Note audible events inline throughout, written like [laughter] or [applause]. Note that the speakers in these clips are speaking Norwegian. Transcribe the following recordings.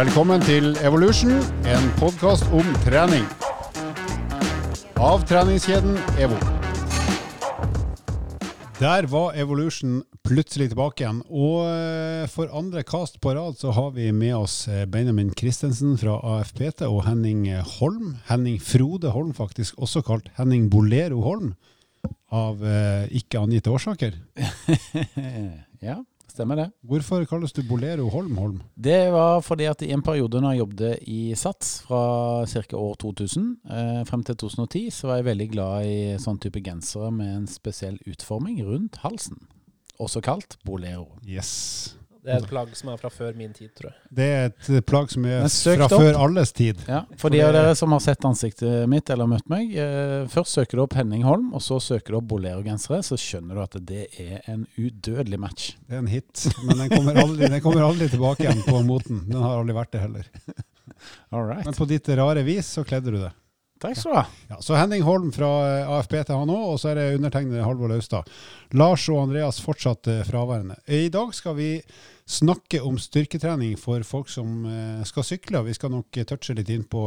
Velkommen til Evolution, en podkast om trening. Av treningskjeden EVO. Der var Evolution plutselig tilbake igjen. Og eh, for andre kast på rad så har vi med oss eh, Benjamin Christensen fra AFPT og Henning Holm. Henning Frode Holm, faktisk, også kalt Henning Bolero Holm. Av eh, ikke angitte årsaker. [laughs] ja, stemmer det. Hvorfor kalles du Bolero Holm Holm? Det var fordi at i en periode når jeg jobbet i SATS, fra ca. år 2000 eh, frem til 2010, så var jeg veldig glad i sånn type gensere med en spesiell utforming rundt halsen. Også kalt Bolero. Yes. Det er et plagg som er fra før min tid, tror jeg. Det er et plagg som er fra opp. før alles tid. Ja, For de av dere som har sett ansiktet mitt eller møtt meg, eh, først søker du opp Henning Holm, og så søker du opp Bolero-gensere, så skjønner du at det er en udødelig match. Det er en hit, men den kommer aldri, den kommer aldri tilbake igjen på moten. Den har aldri vært det heller. All right. Men på ditt rare vis så kledde du det. Takk skal du ha. Ja, så Henning Holm fra eh, AFP til han òg, og så er det undertegnede Halvor Laustad. Lars og Andreas fortsatt eh, fraværende. I dag skal vi snakke om styrketrening for folk som eh, skal sykle. Vi skal nok touche litt inn på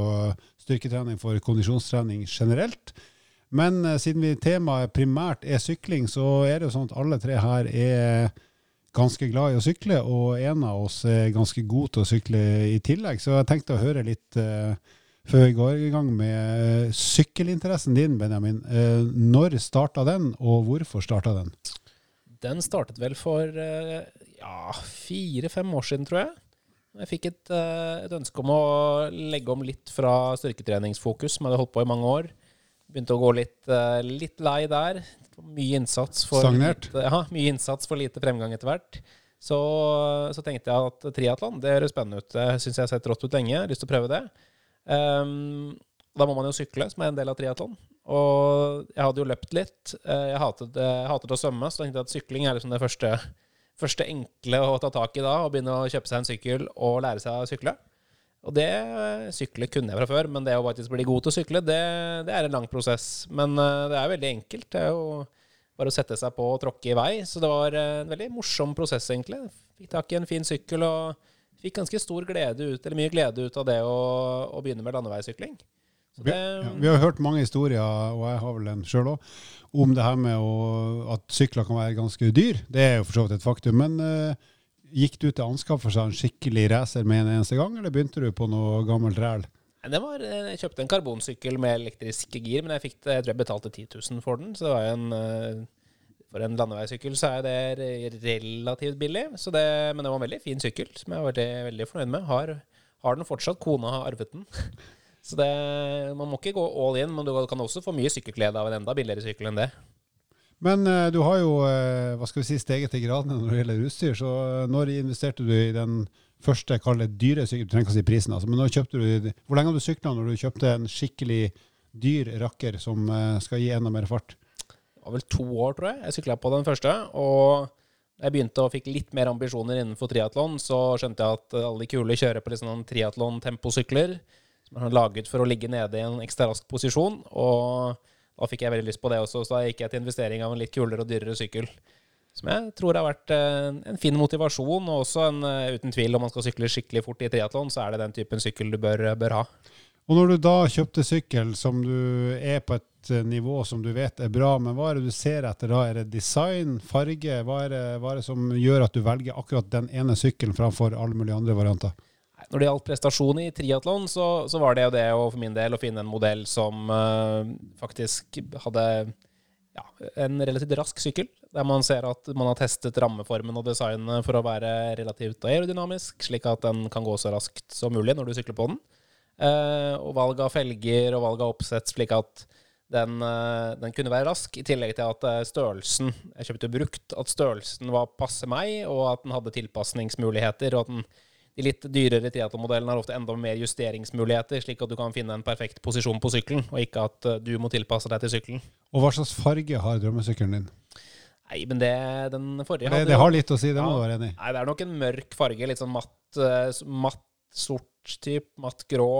styrketrening for kondisjonstrening generelt. Men siden vi temaet primært er sykling, så er det jo sånn at alle tre her er ganske glad i å sykle, og en av oss er ganske god til å sykle i tillegg. Så jeg tenkte å høre litt eh, før vi går i gang med eh, sykkelinteressen din, Benjamin. Eh, når starta den, og hvorfor starta den? Den startet vel for eh, ja, fire-fem år siden, tror jeg. Jeg fikk et, et ønske om å legge om litt fra styrketreningsfokus, som jeg hadde holdt på i mange år. Begynte å gå litt, litt lei der. Mye innsats for Stagnert? Lite, ja, mye innsats for lite fremgang etter hvert. Så, så tenkte jeg at triatlon, det høres spennende ut. Det syns jeg har sett rått ut lenge. Jeg har lyst til å prøve det. Ehm, da må man jo sykle, som er en del av triatlon. Og jeg hadde jo løpt litt. Eh, Jeg hatet, jeg hatet å svømme, så tenkte jeg at sykling er liksom det første, første enkle å ta tak i da. Å begynne å kjøpe seg en sykkel og lære seg å sykle. Og det sykle kunne jeg fra før, men det å faktisk bli god til å sykle, det, det er en lang prosess. Men eh, det er veldig enkelt. Det er jo bare å sette seg på og tråkke i vei. Så det var en veldig morsom prosess, egentlig. Fikk tak i en fin sykkel og fikk ganske stor glede ut, eller mye glede ut av det å, å begynne med landeveissykling. Det, ja, vi har hørt mange historier, og jeg har vel en sjøl òg, om det her med å, at sykler kan være ganske dyr. Det er jo for så vidt et faktum. Men uh, gikk du til å anskaffe seg en skikkelig racer med en eneste gang, eller begynte du på noe gammelt ræl? Det var, eh, jeg kjøpte en karbonsykkel med elektriske gir, men jeg, fikk det, jeg tror jeg betalte 10 000 for den. Så det var jo en eh, For en landeveissykkel så er det relativt billig. Det, men det var en veldig fin sykkel, som jeg var veldig, veldig fornøyd med. Har, har den fortsatt. Kona har arvet den. [laughs] Så det, man må ikke gå all in, men du kan også få mye sykkelglede av en enda billigere sykkel enn det. Men eh, du har jo eh, hva skal vi si, steget til gradene når det gjelder utstyr. Så eh, når investerte du i den første kall dyre sykkelen? Du trenger ikke å si prisen, altså, men du, hvor lenge har du sykla når du kjøpte en skikkelig dyr rakker som skal gi enda mer fart? Var vel to år, tror jeg. Jeg sykla på den første. Og da jeg begynte og fikk litt mer ambisjoner innenfor triatlon, så skjønte jeg at alle de kule kjører på liksom triatlon-temposykler. Som er laget for å ligge nede i en ekstra rask posisjon. Og da fikk jeg veldig lyst på det også, så da gikk jeg til investering av en litt kulere og dyrere sykkel. Som jeg tror har vært en fin motivasjon, og også en, eh, uten tvil, om man skal sykle skikkelig fort i triatlon, så er det den typen sykkel du bør, bør ha. Og når du da kjøpte sykkel som du er på et eh, nivå som du vet er bra, men hva er det du ser etter da? Er det design, farge? Hva er det, hva er det som gjør at du velger akkurat den ene sykkelen framfor alle mulige andre varianter? Når det gjaldt prestasjon i triatlon, så, så var det jo det å, for min del å finne en modell som uh, faktisk hadde ja, en relativt rask sykkel. Der man ser at man har testet rammeformen og designet for å være relativt aerodynamisk, slik at den kan gå så raskt som mulig når du sykler på den. Uh, og valg av felger og valg av oppsett, slik at den, eh, den kunne være rask, i tillegg til at eh, størrelsen Jeg kjøpte brukt, at størrelsen var passe meg, og at den hadde tilpasningsmuligheter. og at den de litt dyrere triatlonmodellene har ofte enda mer justeringsmuligheter, slik at du kan finne en perfekt posisjon på sykkelen, og ikke at eh, du må tilpasse deg til sykkelen. Og hva slags farge har drømmesykkelen din? Nei, men det den forrige Det, hadde det har litt å si, det må du være enig i. Nei, det er nok en mørk farge. Litt sånn matt, matt sort typ, matt grå,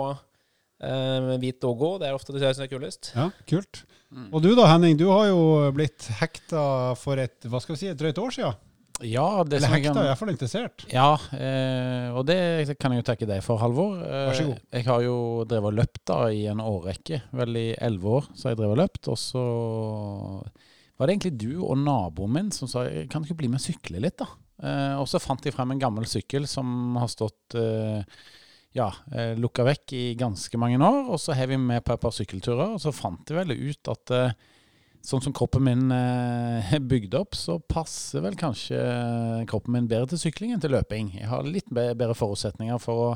eh, med hvit logo. Det er ofte det jeg synes er kulest. Ja, kult. Og du da, Henning, du har jo blitt hekta for et hva skal vi si, et drøyt år siden. Ja, det Eller som hekta, kan- er i interessert. Ja, uh, og det kan jeg jo takke deg for, Halvor. Uh, Vær så god. Jeg har jo drevet og løpt da i en årrekke, vel i elleve år, så har jeg drevet og løpt. Og så var det egentlig du og naboen min som sa kan du ikke bli med og sykle litt, da? Eh, og så fant jeg frem en gammel sykkel som har stått eh, ja, eh, lukka vekk i ganske mange år. Og så har vi med på et par sykkelturer, og så fant jeg vel ut at eh, sånn som kroppen min eh, [laughs] er bygd opp, så passer vel kanskje kroppen min bedre til sykling enn til løping. Jeg har litt bedre forutsetninger for å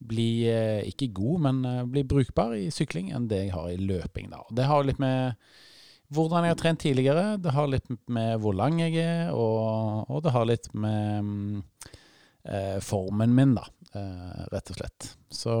bli, ikke god, men bli brukbar i sykling enn det jeg har i løping. Da. Det har litt med hvordan jeg har trent tidligere, det har litt med hvor lang jeg er, og, og det har litt med mm, formen min, da, eh, rett og slett. Så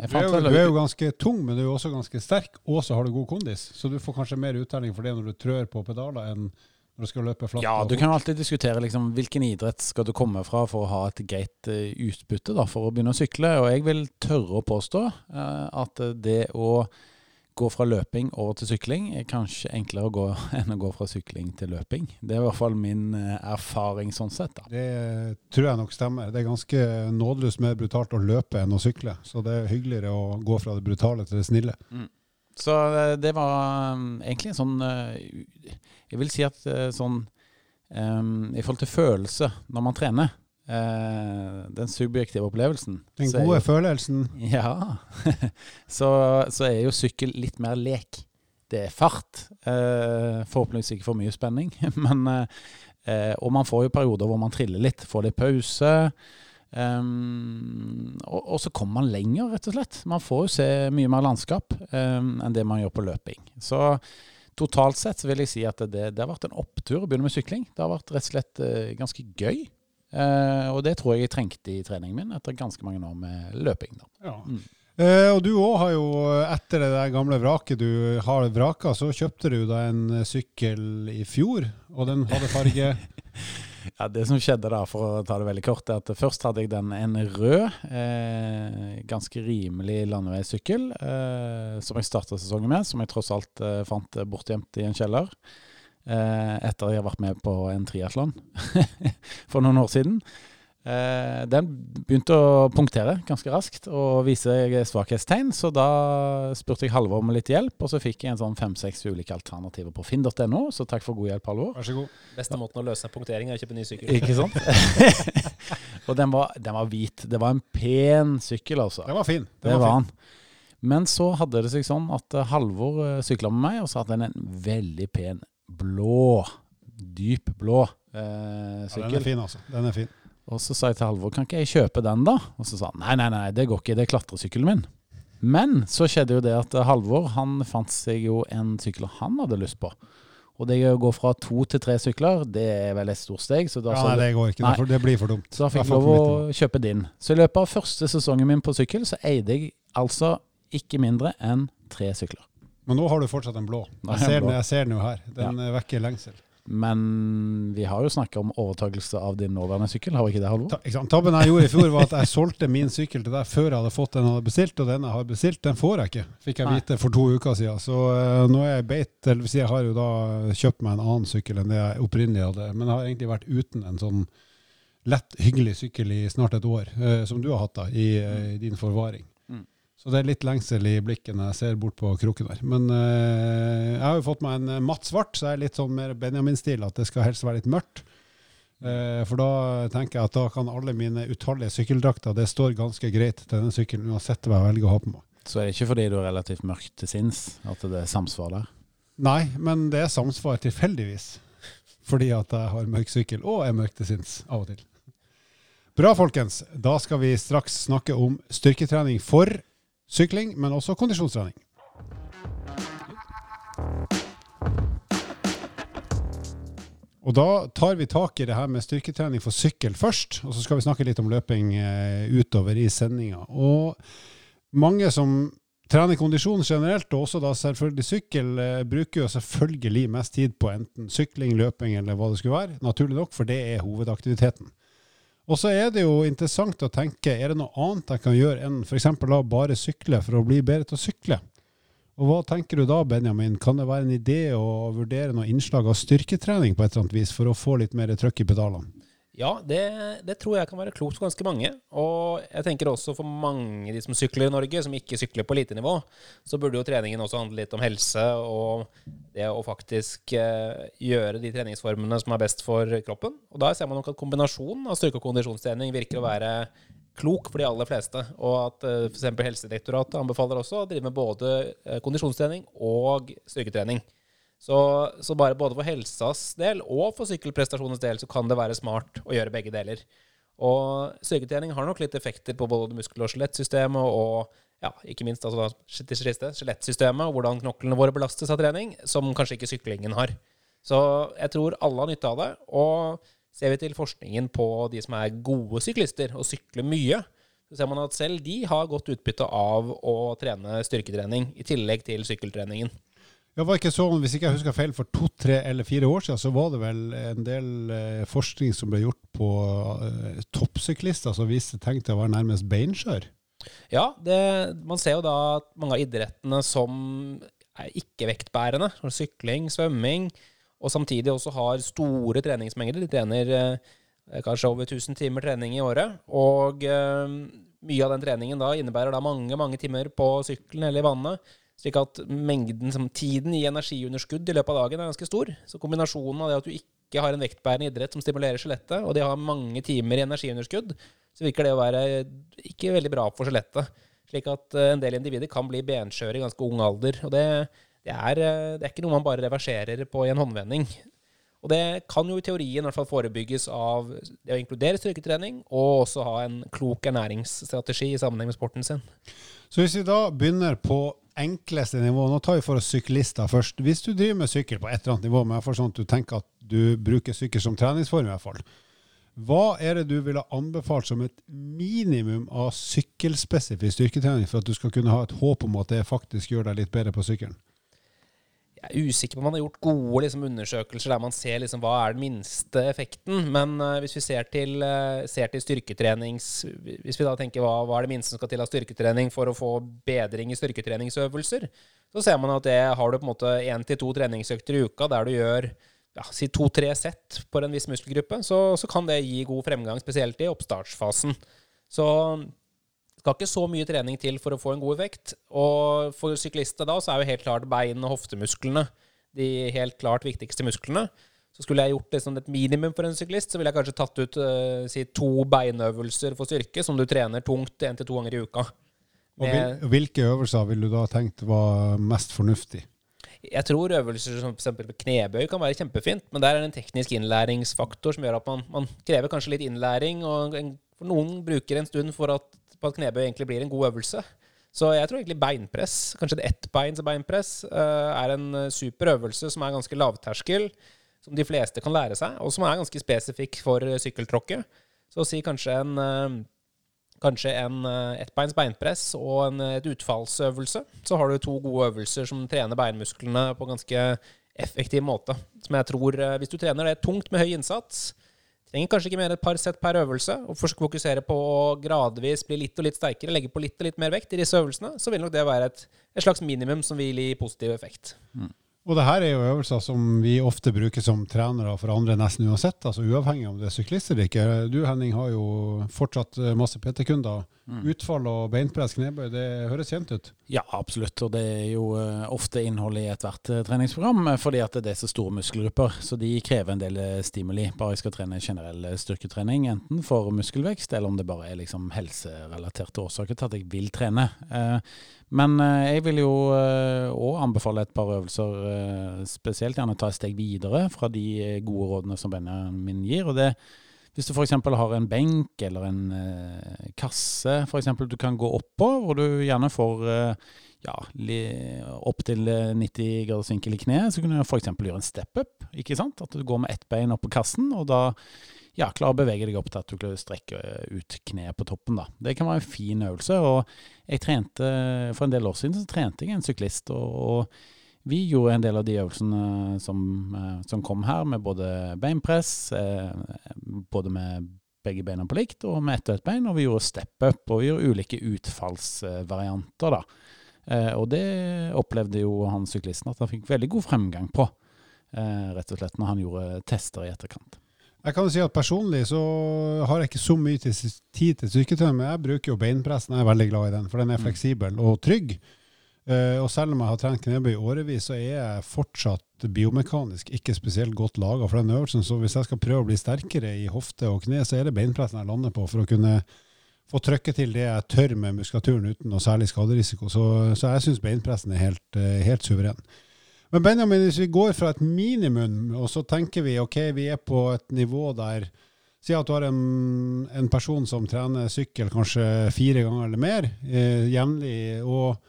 jeg fant Du er, jo, du er jo ganske tung, men du er jo også ganske sterk, og så har du god kondis. Så du får kanskje mer uttelling for det når du trør på pedaler, enn når du skal løpe flatt. Ja, du kan alltid diskutere liksom, hvilken idrett skal du komme fra for å ha et greit eh, utbytte da, for å begynne å sykle. Og jeg vil tørre å påstå eh, at det å gå fra løping over til sykling er kanskje enklere å gå [laughs] enn å gå fra sykling til løping. Det er i hvert fall min eh, erfaring sånn sett. da. Det tror jeg nok stemmer. Det er ganske nådeløst mer brutalt å løpe enn å sykle. Så det er hyggeligere å gå fra det brutale til det snille. Så eh, det var um, egentlig en sånn eh, Jeg vil si at sånn um, I forhold til følelse når man trener, eh, den subjektive opplevelsen Den gode jo- følelsen. [laughs] Ja. [laughs] så, så er jo sykkel litt mer lek. Det er fart. Eh, forhåpentligvis ikke for mye spenning. [laughs] Men, eh, eh, og man får jo perioder hvor man triller litt. Får litt pause. Um, og, og så kommer man lenger, rett og slett. Man får jo se mye mer landskap um, enn det man gjør på løping. Så totalt sett så vil jeg si at det, det har vært en opptur å begynne med sykling. Det har vært rett og slett ganske gøy. Eh, og det tror jeg jeg trengte i treningen min etter ganske mange år med løping. Da. Ja. Mm. Eh, og du òg har jo, etter det der gamle vraket du har vraka, så kjøpte du deg en sykkel i fjor, og den hadde farge [laughs] Ja, Det som skjedde da, for å ta det veldig kort, er at først hadde jeg den en rød, eh, ganske rimelig landeveissykkel, eh, som jeg starta sesongen med, som jeg tross alt eh, fant bortgjemt i en kjeller. Eh, etter jeg har vært med på en triatlon [laughs] for noen år siden. Eh, den begynte å punktere ganske raskt og vise svakhetstegn, så da spurte jeg Halvor om litt hjelp, og så fikk jeg en sånn fem-seks ulike alternativer på finn.no, så takk for god hjelp, Halvor. Vær så god. Beste måten å løse punktering er å kjøpe ny sykkel. Ikke sant? [laughs] og den var, den var hvit. Det var en pen sykkel, altså. Den var fin. Den Det var fin. han. Men så hadde det seg sånn at eh, Halvor sykla med meg, og så hadde han en veldig pen blå, dyp blå eh, Ja, den er fin, altså. Den er fin. Og så sa jeg til Halvor, kan ikke jeg kjøpe den da? Og så sa han, nei, nei, nei, det går ikke, det er klatresykkelen min. Men så skjedde jo det at eh, Halvor, han fant seg jo en sykkel han hadde lyst på. Og det å gå fra to til tre sykler, det er vel et stort steg. Så da, Ja, nei, det går ikke. Nei. Det, blir for dumt. så da fikk jeg lov å kjøpe din. Så i løpet av første sesongen min på sykkel, så eide jeg altså ikke mindre enn tre sykler. Men nå har du fortsatt en blå. Jeg ser en den, jeg ser den jo her. Den ja. vekker lengsel. Men vi har jo snakka om overtakelse av din nåværende sykkel, har vi ikke det, Halvor? Ta. Tabben jeg gjorde i fjor, var at jeg solgte min sykkel til deg før jeg hadde fått den jeg hadde bestilt, og den jeg har bestilt, den får jeg ikke. Fikk jeg vite for to uker siden. Så uh, nå er jeg beit, eller si jeg har jo da kjøpt meg en annen sykkel enn det jeg opprinnelig hadde, men jeg har egentlig vært uten en sånn lett, hyggelig sykkel i snart et år, uh, som du har hatt da, i, uh, i din forvaring. Så det er litt lengsel i blikket når jeg ser bort på kroken der. Men eh, jeg har jo fått meg en eh, matt svart, så jeg er litt sånn mer Benjamin-stil, at det skal helst være litt mørkt. Eh, for da tenker jeg at da kan alle mine utallige sykkeldrakter, det står ganske greit til den sykkelen, uansett hva jeg velger å ha på meg. Så er det ikke fordi du er relativt mørk til sinns at det er samsvar der? Nei, men det er samsvar tilfeldigvis. Fordi at jeg har mørk sykkel, og er mørk til sinns av og til. Bra, folkens. Da skal vi straks snakke om styrketrening for sykling, men også kondisjonstrening. Og da tar vi tak i det her med styrketrening for sykkel først, og så skal vi snakke litt om løping eh, utover i sendinga. Og mange som trener kondisjon generelt, og også da selvfølgelig sykkel, eh, bruker jo selvfølgelig mest tid på enten sykling, løping eller hva det skulle være. Naturlig nok, for det er hovedaktiviteten. Og så er det jo interessant å tenke, er det noe annet jeg kan gjøre enn f.eks. bare sykle for å bli bedre til å sykle? Og Hva tenker du da, Benjamin? Kan det være en idé å vurdere noe innslag av styrketrening på et eller annet vis for å få litt mer trøkk i pedalene? Ja, det, det, tror jeg kan være klokt for ganske mange. Og jeg tenker også for mange de som sykler i Norge, som ikke sykler på elitenivå, så burde jo treningen også handle litt om helse og det å faktisk eh, gjøre de treningsformene som er best for kroppen. Og da ser man nok at kombinasjonen av styrke- og kondisjonstrening virker å være klok for de aller fleste. Og at uh, f.eks. Helsedirektoratet anbefaler også å drive med både uh, kondisjonstrening og styrketrening. Så, så, bare både for helsas del og for sykkelprestasjonens del så kan det være smart å gjøre begge deler. Og styrketrening har nok litt effekter på både muskel- og skjelettsystemet og ja, ikke minst altså, skjelettsystemet og hvordan knoklene våre belastes av trening, som kanskje ikke syklingen har. Så jeg tror alle har nytte av det. Og ser vi til forskningen på de som er gode syklister og sykler mye, så ser man at selv de har godt utbytte av å trene styrketrening i tillegg til sykkeltreningen. Ja, var ikke sånn, Hvis ikke jeg husker feil, for to, tre eller fire år siden så var det vel en del eh, forskning som ble gjort på eh, toppsyklister som viste tegn til å være nærmest beinskjør? Ja, det, man ser jo da at mange av idrettene som er ikke-vektbærende, sykling, svømming, og samtidig også har store treningsmengder. De trener eh, kanskje over 1000 timer trening i året. Og eh, mye av den treningen da innebærer da mange, mange timer på sykkelen eller i vannet. Slik at mengden, som tiden i energiunderskudd i løpet av dagen er ganske stor. Så kombinasjonen av det at du ikke har en vektbærende idrett som stimulerer skjelettet, og det har mange timer i energiunderskudd, så virker det å være ikke veldig bra for skjelettet. Slik at eh, en del individer kan bli benskjøre i ganske ung alder. Og det det er, eh, det er, ikke noe man bare reverserer på i en håndvending. Og det kan jo i teorien i hvert fall forebygges av det å inkludere styrketrening, og også ha en klok ernæringsstrategi i sammenheng med sporten sin. Så hvis vi da begynner på enkleste nivå, nå tar vi for oss syklister først. Hvis du driver med sykkel på et eller annet nivå, men for sånn at du tenker at du bruker sykkel som treningsform i hvert fall, hva er det du ville anbefalt som et minimum av sykkelspesifikk styrketrening for at du skal kunne ha et håp om at det faktisk gjør deg litt bedre på sykkelen? Jeg er usikker på om man har gjort gode liksom, undersøkelser der man ser liksom, hva er den minste effekten. Men uh, hvis vi ser til, uh, ser til, styrketrenings Hvis vi da tenker hva, hva, er det minste som skal til av styrketrening for å få bedring i styrketreningsøvelser, så ser man at det har du på en måte én til to treningsøkter i uka der du gjør ja, si to-tre sett på en viss muskelgruppe, så, så kan det gi god fremgang, spesielt i oppstartsfasen. Så skal ikke så mye trening til for å få en god effekt. Og for syklister da så er jo helt klart bein- og hoftemusklene de helt klart viktigste musklene. Så skulle jeg gjort det som et minimum for en syklist, så ville jeg kanskje tatt ut uh, si to beinøvelser for styrke, som du trener tungt én til to ganger i uka. Med, og hvilke øvelser ville du da tenkt var mest fornuftig? Jeg tror øvelser som f.eks. knebøy kan være kjempefint, men der er det en teknisk innlæringsfaktor som gjør at man, man krever kanskje litt innlæring, og en, noen bruker en stund for at på at knebøy egentlig blir en god øvelse. Så jeg tror egentlig beinpress, kanskje et ettbeins beinpress, eh, er en eh, super øvelse som er ganske lavterskel, som de fleste kan lære seg, og som er ganske spesifikk for eh, sykkeltråkket. Så si kanskje en kanskje en ettbeins beinpress og en et utfallsøvelse. Så har du to gode øvelser som trener beinmusklene på ganske effektiv måte. Som jeg tror, Hvis du trener det tungt med høy innsats, Trenger kanskje ikke mer et par sett per øvelse, og fokusere på å gradvis bli litt og litt sterkere, legge på litt og litt mer vekt i disse øvelsene, så vil nok det være et, et slags minimum som vil gi positiv effekt. Mm. Og det her er jo øvelser som vi ofte bruker som trenere for andre nesten uansett, altså uavhengig om det er syklister eller ikke. Du Henning har jo fortsatt masse PT-kunder. Mm. Utfall og beinpress, knebøy, det høres kjent ut? Ja, absolutt. Og det er jo uh, ofte innholdet i ethvert uh, treningsprogram, fordi at det er så store muskelgrupper. Så de krever en del stimuli. Bare jeg skal trene generell styrketrening, enten for muskelvekst, eller om det bare er liksom helserelaterte årsaker til at jeg vil trene. Men jeg vil jo òg anbefale et par øvelser, spesielt gjerne ta et steg videre fra de gode rådene som Benjamin gir. og det hvis du f.eks. har en benk eller en eh, kasse for eksempel, du kan gå oppå, hvor du gjerne får eh, ja, opptil 90 graders vinkel i kneet, så kan du f.eks. gjøre en step up. ikke sant? At du går med ett bein opp på kassen, og da ja, klarer å bevege deg opp til at du klarer å strekke ut kneet på toppen. da. Det kan være en fin øvelse. og jeg trente, For en del år siden så trente jeg en syklist. og, og vi gjorde en del av de øvelsene som, eh, som kom her, med både beinpress, eh, både med begge beina på likt og med ett og ett bein, og vi gjorde step up, og vi gjorde ulike utfallsvarianter, da. Eh, og det opplevde jo han syklisten at han fikk veldig god fremgang på, eh, rett og slett når han gjorde tester i etterkant. Jeg kan jo si at Personlig så har jeg ikke så mye til, tid til styrketrening, men jeg bruker jo beinpressen. Jeg er veldig glad i den, for den er Mm. fleksibel og trygg. Eh, og selv om jeg har trent knebøy i årevis, så er jeg fortsatt biomekanisk ikke spesielt godt laga for den øvelsen. Så hvis jeg skal prøve å bli sterkere i hofte og kne, så er det beinpressen jeg lander på for å kunne få trykke til det jeg tør med muskulaturen uten noe særlig skaderisiko. Så, så jeg syns beinpressen er helt, eh, helt suveren. Men Benjamin, hvis vi går fra et minimum, og så tenker vi ok, vi er på et nivå der Si at du har en, en person som trener sykkel kanskje fire ganger eller mer eh, jevnlig, og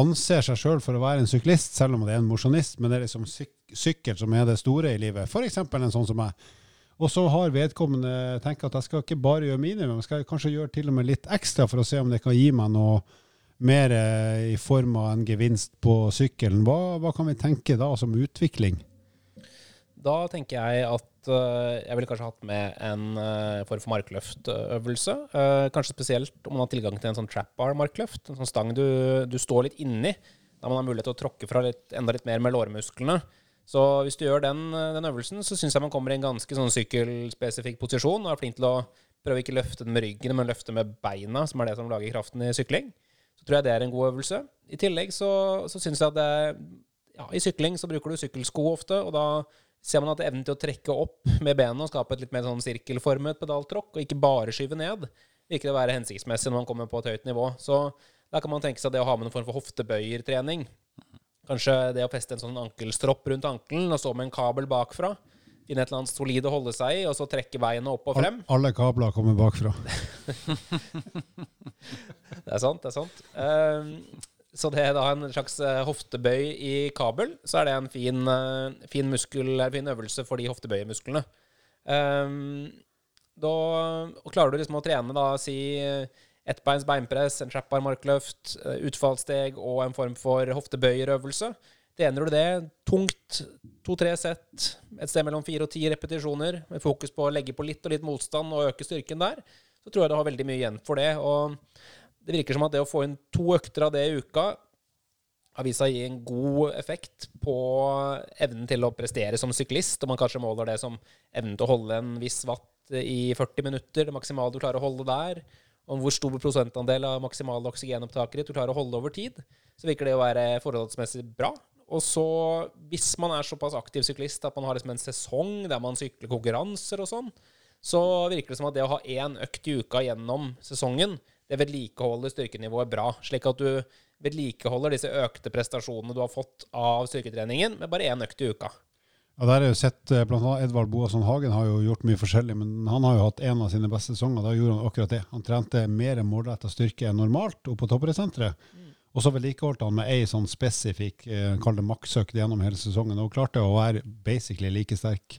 anser seg sjøl for å være en syklist, selv om det er en mosjonist, men det er liksom syk sykkel som er det store i livet. F.eks. en sånn som meg. Og så har vedkommende tenkt at jeg skal ikke bare gjøre minimum, jeg skal kanskje gjøre til og med litt ekstra for å se om det kan gi meg noe mer eh, i form av en gevinst på sykkelen. Hva, hva kan vi tenke da som utvikling? Da tenker jeg at eh, jeg ville kanskje hatt med en eh, form for markløftøvelse. Eh, kanskje spesielt om man har tilgang til en sånn trap bar markløft. En sånn stang du, du står litt inni, da man har mulighet til å tråkke fra litt, enda litt mer med lårmusklene. Så hvis du gjør den, den øvelsen, så syns jeg man kommer i en ganske sånn sykkelspesifikk posisjon og er flink til å prøve ikke løfte den med ryggen, men løfte med beina, som er det som lager kraften i sykling. Tror jeg det er en god øvelse. I tillegg så, så syns jeg at det, ja, i sykling så bruker du sykkelsko ofte, og da ser man at evnen til å trekke opp med bena og skape et litt mer sånn sirkelformet pedaltråkk, og ikke bare skyve ned, virker det å være hensiktsmessig når man kommer på et høyt nivå. Så da kan man tenke seg det å ha med en form for hoftebøyertrening. Kanskje det å feste en sånn ankelstropp rundt ankelen, og så med en kabel bakfra. Finne et eller annet solid å holde seg i, og så trekke veiene opp og frem. Alle kabler kommer bakfra. [laughs] Det er sant, det er sant. Ehm, så det er da en slags eh, hoftebøy i kabel, så er det en fin, eh, fin, muskel, fin øvelse for de hoftebøyemusklene. Um, da klarer du liksom å trene da, si eh, ettbeins beinpress, en trapbar markløft, utfallssteg og en form for hoftebøyerøvelse. Trener du det tungt, to-tre sett, et sted mellom fire og ti repetisjoner, med fokus på å legge på litt og litt motstand og øke styrken der, så tror jeg du har veldig mye igjen for det. Og det virker som at det å få inn to økter av det i uka har vist seg å gi en god effekt på evnen til å prestere som syklist. Og man kanskje måler det som evnen til å holde en viss watt i 40 minutter, det maksimale du klarer å holde der. Og hvor stor prosentandel av maksimale oksygenopptaket ditt du klarer å holde over tid. Så virker det å være forholdsmessig bra. Og så, hvis man er såpass aktiv syklist at man har liksom en sesong der man sykler konkurranser og sånn, så virker det som at det å ha én økt i uka gjennom sesongen, det vedlikeholder styrkenivået bra. Slik at du vedlikeholder disse økte prestasjonene du har fått av styrketreningen, med bare én økt i uka. Ja, der er jo sett, eh, blant annet Edvard Boasson Hagen har jo gjort mye forskjellig, men han har jo hatt en av sine beste sesonger. Da gjorde han akkurat det. Han trente mer målretta styrke enn normalt oppe på toppidrettssenteret. Og så vedlikeholdt han med ei sånn spesifikk, eh, kall det maksøkt gjennom hele sesongen, og klarte å være basically like sterk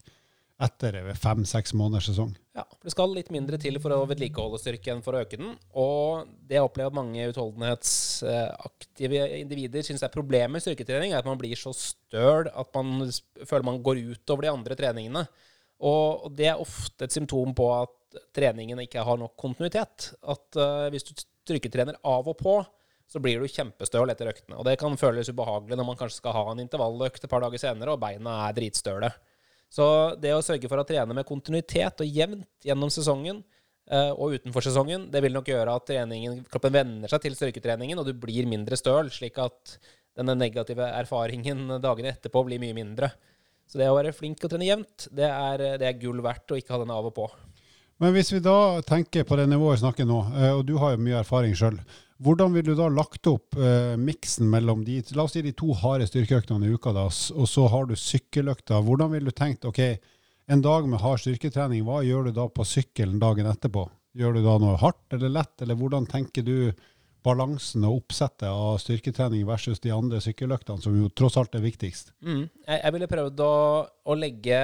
etter fem-seks måneders sesong. Ja, for Det skal litt mindre til for å vedlikeholde styrke enn for å øke den. Og det jeg opplever at mange utholdenhetsaktive individer syns er problemet med styrketrening, er at man blir så støl at man føler man går utover de andre treningene. Og det er ofte et symptom på at treningen ikke har nok kontinuitet. At eh, hvis du styrketrener av og på, så blir du kjempestøl etter øktene. Og det kan føles ubehagelig når man kanskje skal ha en intervalløkt et par dager senere, og beina er dritstøle. Så det å sørge for å trene med kontinuitet og jevnt gjennom sesongen eh, og utenfor sesongen, det vil nok gjøre at treningen, kroppen venner seg til styrketreningen, og du blir mindre støl, slik at denne negative erfaringen dagene etterpå blir mye mindre. Så det å være flink og trene jevnt, det er, det er gull verdt å ikke ha den av og på. Men hvis vi da tenker på det nivået vi snakker nå, eh, og du har jo mye erfaring sjøl, hvordan vil du da lagt opp eh, miksen mellom de La oss si de to harde styrkeøktene i uka, da, og så har du sykkeløkta. Hvordan vil du tenkt OK, en dag med hard styrketrening, hva gjør du da på sykkelen dagen etterpå? Gjør du da noe hardt eller lett, eller hvordan tenker du balansen og oppsettet av styrketrening versus de andre sykkeløktene, som jo tross alt er viktigst? Mm. Jeg, jeg ville prøvd å, å legge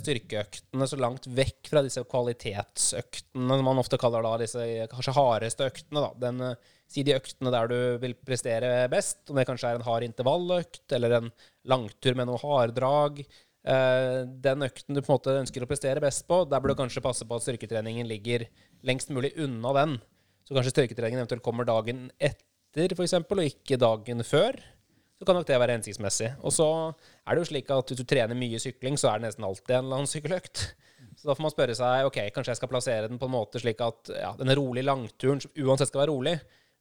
styrkeøktene så langt vekk fra disse kvalitetsøktene, som man ofte kaller da disse kanskje hardeste øktene. da. Den, eh, si de øktene der du vil prestere best, om det kanskje er en hard intervalløkt eller en langtur med noe harddrag. Eh, den økten du på en måte ønsker å prestere best på, der bør du kanskje passe på at styrketreningen ligger lengst mulig unna den. Så kanskje styrketreningen eventuelt kommer dagen etter etter, f.eks., og ikke dagen før, så kan nok det være hensiktsmessig. Og så er det jo slik at hvis du trener mye sykling, så er det nesten alltid en eller annen sykkeløkt. Så da får man spørre seg ok, kanskje jeg skal plassere den på en måte slik at ja, denne rolige langturen som uansett skal være rolig,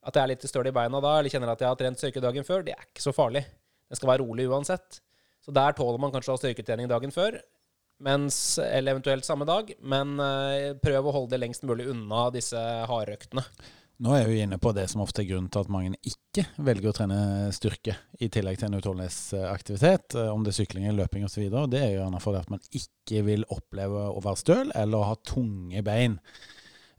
at jeg er litt støl i beina da, eller kjenner at jeg har trent styrke dagen før, det er ikke så farlig. Den skal være rolig uansett. Så der tåler man kanskje å ha styrketrening dagen før, mens, eller eventuelt samme dag, men uh, prøv å holde det lengst mulig unna disse hardøktene. Nå er vi inne på det som ofte er grunnen til at mange ikke velger å trene styrke, i tillegg til en utholdenhetsaktivitet, eh, om det er sykling eller løping osv. Det er gjerne fordi at man ikke vil oppleve å være støl eller å ha tunge bein.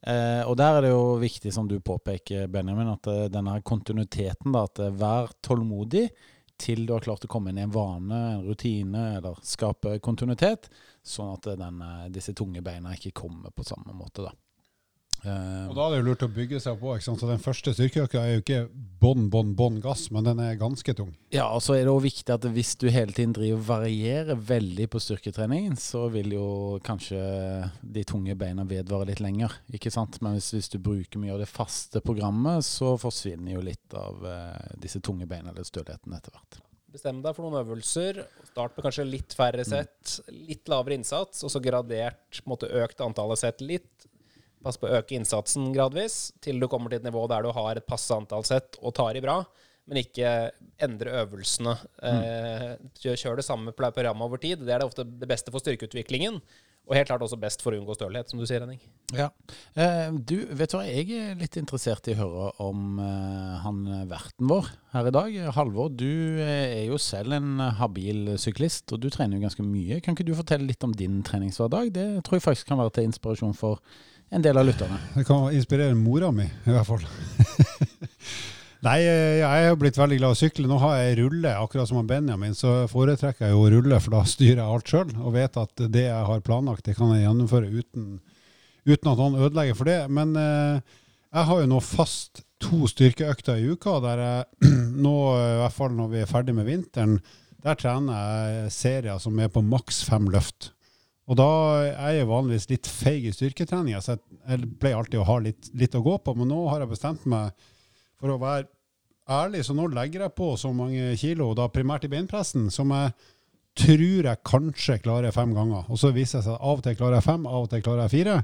Eh, og der er det jo viktig, som du påpeker, Benjamin, at eh, denne kontinuiteten, da, at eh, vær tålmodig til du har klart å komme inn i en vane, en rutine, eller skape kontinuitet, sånn at den, disse tunge beina ikke kommer på samme måte. da. Uh, og Da er det jo lurt å bygge seg på. ikke sant? Så Den første styrkeøkta er jo ikke bånn, bånn, bånn gass, men den er ganske tung. Ja, og så er det òg viktig at hvis du hele tiden driver varierer veldig på styrketreningen, så vil jo kanskje de tunge beina vedvare litt lenger. ikke sant? Men hvis, hvis, du bruker mye av det faste programmet, så forsvinner jo litt av uh, disse tunge beina eller stødigheten etter hvert. Bestem deg for noen øvelser. Start med kanskje litt færre sett, litt lavere innsats, og så gradert på en måte økt antallet sett litt Pass på å øke innsatsen gradvis til du kommer til et nivå der du har et passe antall sett og tar i bra, men ikke endre øvelsene. Mm. Eh, kjør det samme programmet over tid. Det er det ofte det beste for styrkeutviklingen. Og helt klart også best for å unngå stølhet, som du sier, Henning. Ja. Eh, du, vet du hva, jeg er litt interessert i å høre om eh, han verten vår her i dag. Halvor, du er jo selv en habil syklist, og du trener jo ganske mye. Kan ikke du fortelle litt om din treningshverdag? Det tror jeg faktisk kan være til inspirasjon for en del av lytterne. Det kan inspirere mora mi, i hvert fall. [laughs] Nei, jeg er blitt veldig glad i å sykle. Nå har jeg rulle, akkurat som Benjamin, så foretrekker jeg jo å rulle, for da styrer jeg alt sjøl. Og vet at det jeg har planlagt, det kan jeg gjennomføre uten, uten at noen ødelegger for det. Men eh, jeg har jo nå fast to styrkeøkter i uka, der jeg [clears throat] nå, i hvert fall når vi er ferdig med vinteren, der trener jeg serier som er på maks fem løft. Og da er jeg vanligvis litt feig i styrketreninga, så jeg pleier alltid å ha litt, litt, å gå på. Men nå har jeg bestemt meg for å være ærlig, så nå legger jeg på så mange kilo, da primært i beinpressen, som jeg tror jeg kanskje klarer fem ganger. Og så viser det seg at av og til klarer jeg fem, av og til klarer jeg fire.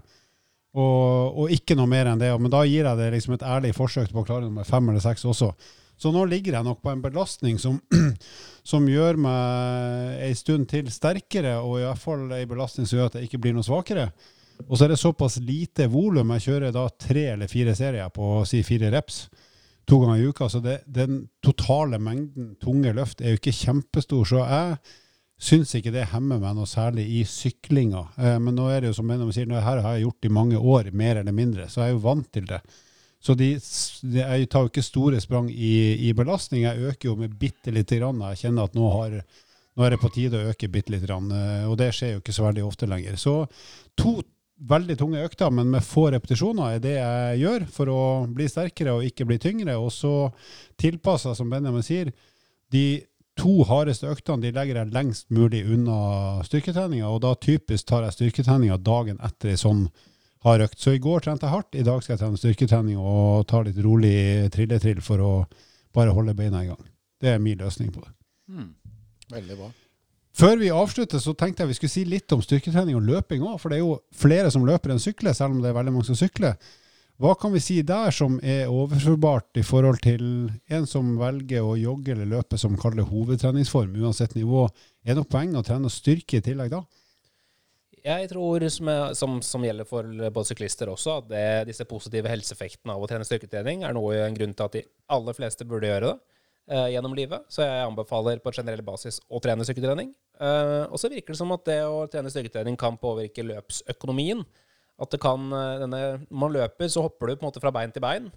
Og, og ikke noe mer enn det. Men da gir jeg det liksom et ærlig forsøk på å klare nummer fem eller seks også. Så nå ligger jeg nok på en belastning som, [clears throat] som gjør meg ei stund til sterkere, og i hvert fall ei belastning som gjør at jeg ikke blir noe svakere. Og så er det såpass lite volum. Jeg kjører da tre eller fire serier på si fire reps to ganger i uka. Så det, den totale mengden tunge løft er jo ikke kjempestor. Så jeg syns ikke det hemmer meg noe særlig i syklinga. Eh, men nå er det jo som Benjamin sier, det her har jeg gjort i mange år, mer eller mindre. Så jeg er jo vant til det. Så de, de, jeg tar jo ikke store sprang i, i, belastning. Jeg øker jo med bitte lite grann. Jeg kjenner at nå, har, nå, er det på tide å øke bitte lite grann. Eh, og det skjer jo ikke så veldig ofte lenger. Så to veldig tunge økter, men med få repetisjoner, er det jeg gjør for å bli sterkere og ikke bli tyngre. Og så tilpasser, som Benjamin sier, de to hardeste øktene de legger jeg lengst mulig unna styrketreninga. Og da typisk tar jeg styrketreninga dagen etter ei sånn har økt. Så i går trente jeg hardt, i dag skal jeg trene styrketrening og ta litt rolig trilletrill for å bare holde beina i gang. Det er min løsning på det. Mm. Veldig bra. Før vi avslutter, så tenkte jeg vi skulle si litt om styrketrening og løping òg. For det er jo flere som løper enn sykler, selv om det er veldig mange som sykler. Hva kan vi si der som er overførbart i forhold til en som velger å jogge eller løpe som kaller hovedtreningsform, uansett nivå? Er det noe poeng å trene styrke i tillegg da? Jeg tror, som, som, som, gjelder for både syklister også, at det, disse positive helseeffektene av å trene styrketrening er noe en grunn til at de aller fleste burde gjøre det eh, gjennom livet. Så jeg anbefaler på generell basis å trene styrketrening. Eh, og så virker det som at det å trene styrketrening kan påvirke løpsøkonomien. At det kan, eh, denne, Når man løper, så hopper du på en måte fra bein til bein,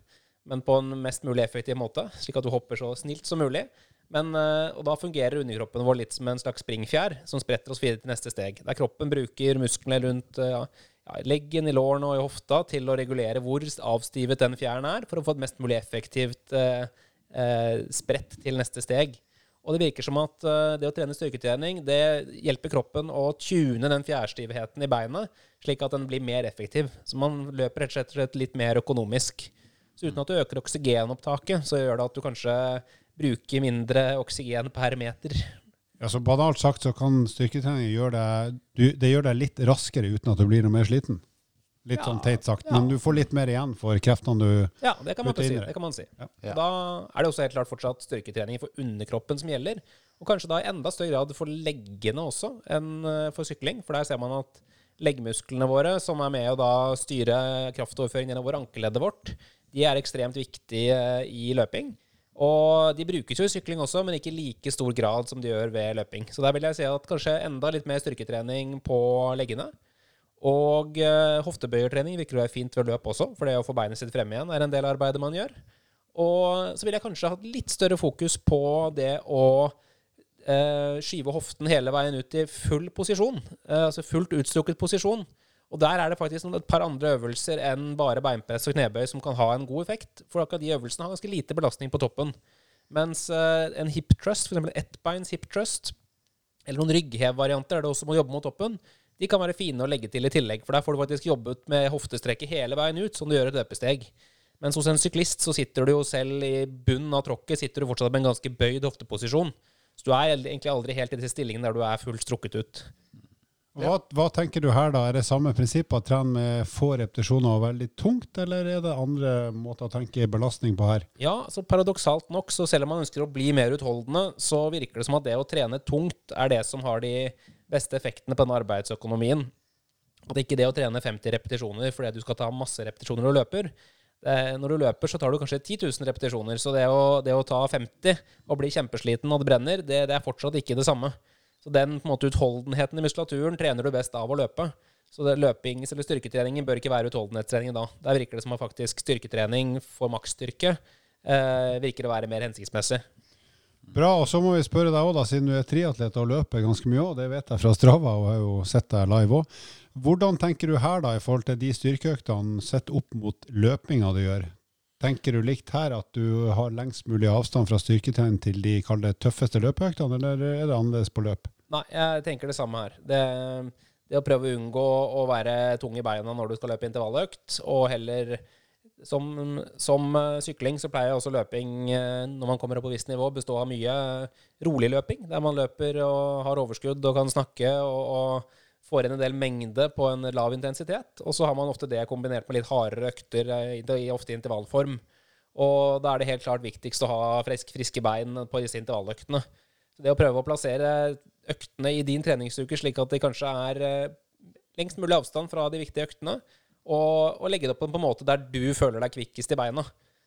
men på en mest mulig effektiv måte, slik at du hopper så snilt som mulig. Men, eh, og da fungerer underkroppen vår litt som en slags springfjær som spretter oss videre til neste steg. Der kroppen bruker musklene rundt eh, ja, leggen, i lårene og i hofta til å regulere hvor avstivet den fjæren er, for å få et mest mulig effektivt eh, eh, sprett til neste steg. Og det virker som at eh, det å trene styrketrening det hjelper kroppen å tune den fjærstivheten i beinet, slik at den blir mer effektiv. Så man løper rett og slett litt mer økonomisk. Så uten at du øker oksygenopptaket, så gjør det at du kanskje bruker mindre oksygen per meter. Ja, så Banalt sagt så kan styrketrening gjøre deg, du, det gjør deg litt raskere uten at du blir noe mer sliten. Litt Ja, sånn teit sagt, ja. men du får litt mer igjen for kreftene du Ja, det kan man, si. det. Det kan man si. Ja. Ja. Da er det også helt klart fortsatt styrketrening for underkroppen som gjelder. Og kanskje da i enda større grad for leggene også enn eh, for sykling. For der ser man at leggmusklene våre, som er med å da styre kraftoverføringen gjennom ankeleddet vårt, de er ekstremt viktige eh, i løping. Og de brukes jo i sykling også, men ikke i like stor grad som de gjør ved løping. Så der vil jeg si at kanskje enda litt mer styrketrening på leggene. Og eh, hoftebøyertrening virker å være fint ved løp også, for det å få beinet sitt fremme igjen er en del av arbeidet man gjør. Og så vil jeg kanskje hatt litt større fokus på det å eh, skyve hoften hele veien ut i full posisjon. Eh, altså fullt utstrukket posisjon. Og der er det faktisk et par andre øvelser enn bare beinpress og knebøy som kan ha en god effekt. For akkurat de øvelsene har ganske lite belastning på toppen. Mens eh, en hip trust, f.eks. ettbeins hip trust, eller noen rygghevvarianter der du også må jobbe mot toppen, de kan være fine å legge til i tillegg. For der får du faktisk jobbet med hoftestrekket hele veien ut, som du gjør et løpesteg. Mens hos en syklist så sitter du jo selv i bunnen av tråkket sitter du fortsatt med en ganske bøyd hofteposisjon. Så du er egentlig aldri helt i den stillingen der du er fullt strukket ut. Hva, hva tenker du her, da? Er det samme prinsipp at trene med få repetisjoner og veldig tungt, eller er det andre måter å tenke belastning på her? Ja, så paradoksalt nok, så selv om man ønsker å bli mer utholdende, så virker det som at det å trene tungt er det som har de beste effektene på den arbeidsøkonomien. At ikke det å trene 50 repetisjoner fordi du skal ta masse repetisjoner du løper. Når du løper, så tar du kanskje 10 000 repetisjoner. Så det å, det å ta 50 og bli kjempesliten og det brenner, det, det er fortsatt ikke det samme. Så den måte utholdenheten i muskulaturen trener du best av å løpe. Så det løpings- eller styrketreningen bør ikke være utholdenhetstrening da. Der virker det som at styrketrening for maksstyrke eh, virker å være mer hensiktsmessig. Bra, og så må vi spørre deg òg, siden du er triatlet og løper ganske mye òg, det vet jeg fra Strava og har jo sett deg live òg. Hvordan tenker du her da, i forhold til de styrkeøktene sett opp mot løpinga du gjør? Tenker du likt her at du har lengst mulig avstand fra styrketrening til de tøffeste løpeøktene, eller er det annerledes på løp? Nei, jeg tenker det samme her. Det, det å prøve å unngå å være tung i beina når du skal løpe intervalløkt, og heller som, som eh, sykling så pleier også løping, eh, når man kommer opp på visst nivå, bestå av mye rolig løping, der man løper og har overskudd og kan snakke og, og får inn en del mengde på en lav intensitet. Og så har man ofte det kombinert med litt hardere økter, eh, ofte i intervallform. Og da er det helt klart viktigst å ha frisk, friske bein på disse intervalløktene. Så det å prøve å plassere øktene i din treningsuke slik at de kanskje er eh, lengst mulig avstand fra de viktige øktene, og, og legge det opp på en måte der du føler deg kvikkest i beina.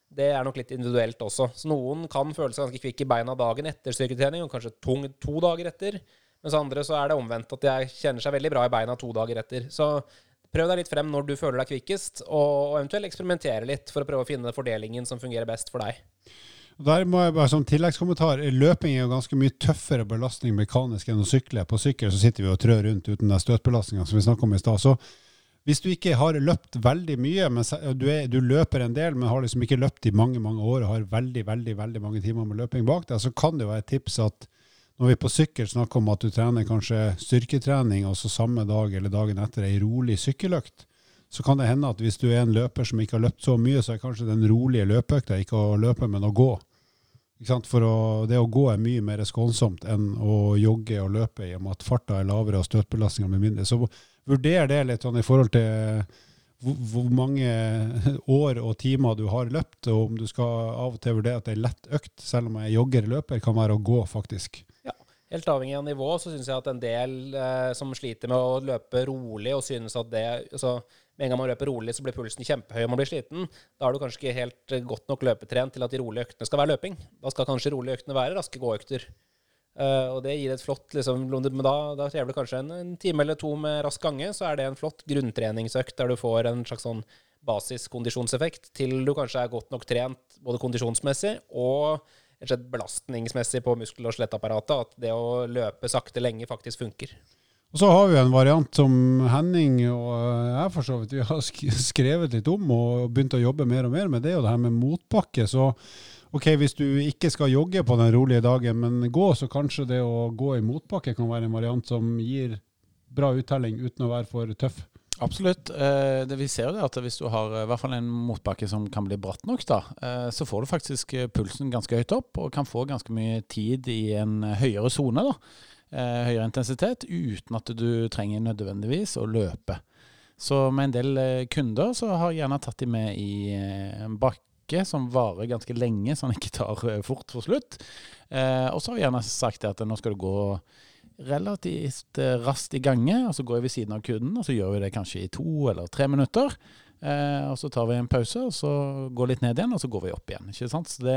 Det er nok litt individuelt også. Så noen kan føle seg ganske kvikk i beina dagen etter styrketrening, og kanskje tung to dager etter. Mens andre så er det omvendt, at de kjenner seg veldig bra i beina to dager etter. Så prøv deg litt frem når du føler deg kvikkest, og, eventuelt eksperimentere litt for å prøve å finne fordelingen som fungerer best for deg. Der må jeg bare som tilleggskommentar, Løping er jo ganske mye tøffere belastning mekanisk enn å sykle. På sykkel så sitter vi og trør rundt uten den støtbelastninga som vi snakka om i stad. Så hvis du ikke har løpt veldig mye, men du, er, du løper en del, men har liksom ikke løpt i mange mange år og har veldig veldig, veldig mange timer med løping bak deg, så kan det jo være et tips at når vi på sykkel snakker om at du trener kanskje styrketrening, og så samme dag eller dagen etter ei rolig sykkeløkt, så kan det hende at hvis du er en løper som ikke har løpt så mye, så er kanskje den rolige løpeøkta ikke å løpe, men å gå. For å, det å gå er mye mer skånsomt enn å jogge og løpe, i og med at farta er lavere og støtbelastninga blir mindre. Så vurder det litt sånn i forhold til hvor mange år og timer du har løpt, og om du skal av og til vurdere at det er lett økt, selv om jeg jogger eller løper, kan være å gå, faktisk. Ja, Helt avhengig av nivå, så syns jeg at en del eh, som sliter med å løpe rolig, og synes at det altså, Med en gang man løper rolig, så blir pulsen kjempehøy og man blir sliten. Da er du kanskje ikke helt eh, godt nok løpetrent til at de rolige øktene skal være løping. Da skal kanskje rolige øktene være raske gåøkter. Uh, og det gir et flott liksom, Men da, da krever det kanskje en, en time eller to med rask gange, så er det en flott grunntreningsøkt der du får en slags sånn basiskondisjonseffekt til du kanskje er godt nok trent både kondisjonsmessig og belastningsmessig på muskel- og skjelettapparatet, at det å løpe sakte lenge faktisk funker. Og så har vi en variant som Henning og jeg for så vidt vi har skrevet litt om og begynt å jobbe mer og mer med, det er jo det her med motbakke. Så ok, hvis du ikke skal jogge på den rolige dagen, men gå, så kanskje det å gå i motbakke kan være en variant som gir bra uttelling uten å være for tøff. Absolutt. Eh, det, vi ser det at hvis du har eh, i hvert fall en motbakke som kan bli bratt nok, da, eh, så får du faktisk eh, pulsen ganske høyt opp og kan få ganske mye tid i en eh, høyere sone. Eh, høyere intensitet uten at du trenger nødvendigvis å løpe. Så med en del eh, kunder så har jeg gjerne tatt de med i eh, en bakke som varer ganske lenge, så den ikke tar fort for slutt. Og så har jeg gjerne sagt at nå skal du gå relativt raskt i gange, og så går jeg ved siden av kunden, og så gjør vi det kanskje i to eller tre minutter. Og så tar vi en pause, og så går litt ned igjen, og så går vi opp igjen. ikke sant? Så det,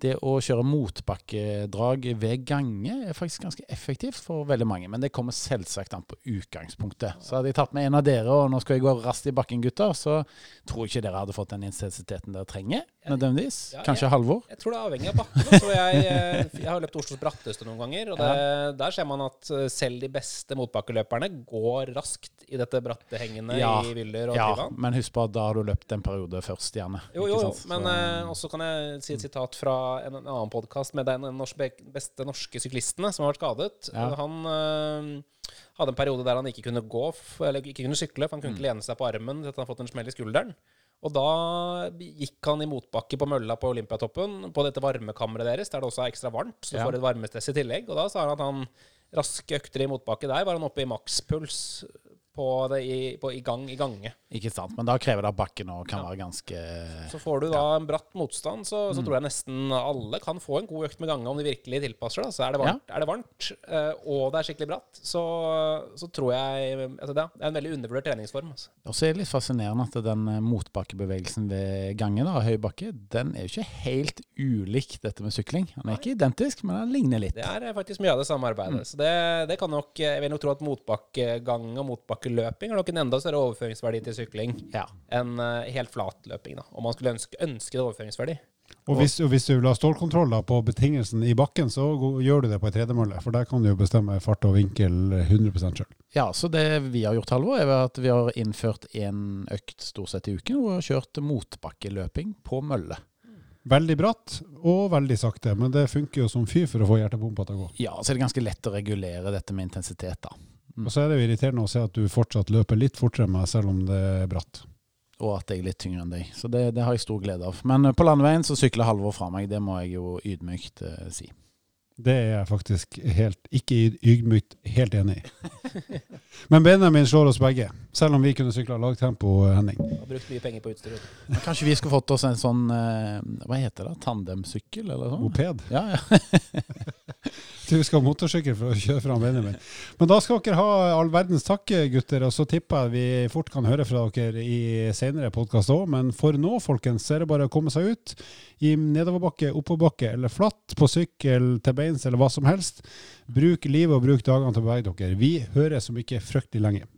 det å kjøre motbakkedrag ved gange er faktisk ganske effektivt for veldig mange. Men det kommer selvsagt an på utgangspunktet. Så hadde jeg tatt med en av dere, og nå skal jeg gå raskt i bakken, gutter, så tror jeg ikke dere hadde fått den intensiteten dere trenger, nødvendigvis. Ja, Kanskje jeg- Halvor? Jeg tror det er avhengig av bakken. Så jeg, eh, jeg har løpt Oslos bratteste noen ganger, og det, der ser man at eh, selv de beste motbakkeløperne går raskt i dette bratte hengende Ja. i Vyller og Ja, men husk på at da har du løpt en periode først, gjerne. Jo, jo, jo. Men Så- eh, også kan jeg si et sitat fra en, en annen podkast med den norske, beste norske syklistene som har vært skadet. Ja. Han øh, hadde en periode der han ikke kunne gå, eller ikke kunne sykle, for han kunne Mm. ikke lene seg på armen etter han hadde fått en smell i skulderen. Og da gikk han i motbakke på mølla på Olympiatoppen, på dette varmekammeret deres, der det også er ekstra varmt, så du Ja. får et varmestress i tillegg. Og da sa han at han raske økter i motbakke der var han oppe i makspuls på det i, på, i gang i gange. Ikke sant, men da krever det at bakken òg kan Ja. være ganske Så får du da en bratt motstand, så, Mm. tror jeg nesten alle kan få en god økt med gange om de virkelig tilpasser. Da. Så er det varmt, er det varmt eh, og det er skikkelig bratt, så, så tror jeg altså det, det er en veldig undervurdert treningsform. Altså. Og så er det litt fascinerende at den eh, motbakkebevegelsen ved gangen, da, høy bakke, den er jo ikke helt ulik dette med sykling. Den er ikke identisk, men den ligner litt. Det er eh, faktisk mye av det samme arbeidet. Så det, det kan nok, jeg vil nok tro at motbakkegang og motbakkeløping har nok en enda større overføringsverdi til sykling Ja. enn uh, helt flat løping. Da. Om man skulle ønske, ønske det overføringsverdi. Og hvis, og hvis du vil ha stålkontroll på betingelsen i bakken, så gjør du det på ei tredemølle. For der kan du jo bestemme fart og vinkel 100% sjøl. ja, så det vi har gjort, Halvor, er at vi har innført en økt stort sett i uken, og har kjørt motbakkeløping på mølle. Veldig bratt og veldig sakte, men det funker jo som fy for å få hjertepumpa til å gå. Ja, så er det ganske lett å regulere dette med intensitet, da. Mm. Og så er det jo irriterende å se at du fortsatt løper litt fortere enn meg, selv om det er bratt. Og at jeg er litt tyngre enn deg. Så det, det har jeg stor glede av. Men eh, på landeveien så sykler Halvor fra meg, det må jeg jo ydmykt eh, si. Det er jeg faktisk helt, ikke ydmykt helt enig i. [laughs] Men Benjamin slår oss begge, selv om vi kunne sykla lagtempo, Henning. Har brukt mye penger på utstyret. Men kanskje vi skulle fått oss en sånn eh, Hva heter det? Tandemsykkel, eller sånn? Moped. Ja, ja. [laughs] [laughs] Du skal ha motorsykkel for å kjøre fram Benjamin. Men da skal dere ha all verdens takk, gutter. Og så tipper jeg vi fort kan høre fra dere i senere podkast òg. Men for nå, folkens, så er det bare å komme seg ut i nedoverbakke, oppoverbakke eller flatt, på sykkel, til beins eller hva som helst. Bruk livet og bruk dagene til å bevege dere. Vi høres om ikke fryktelig lenge.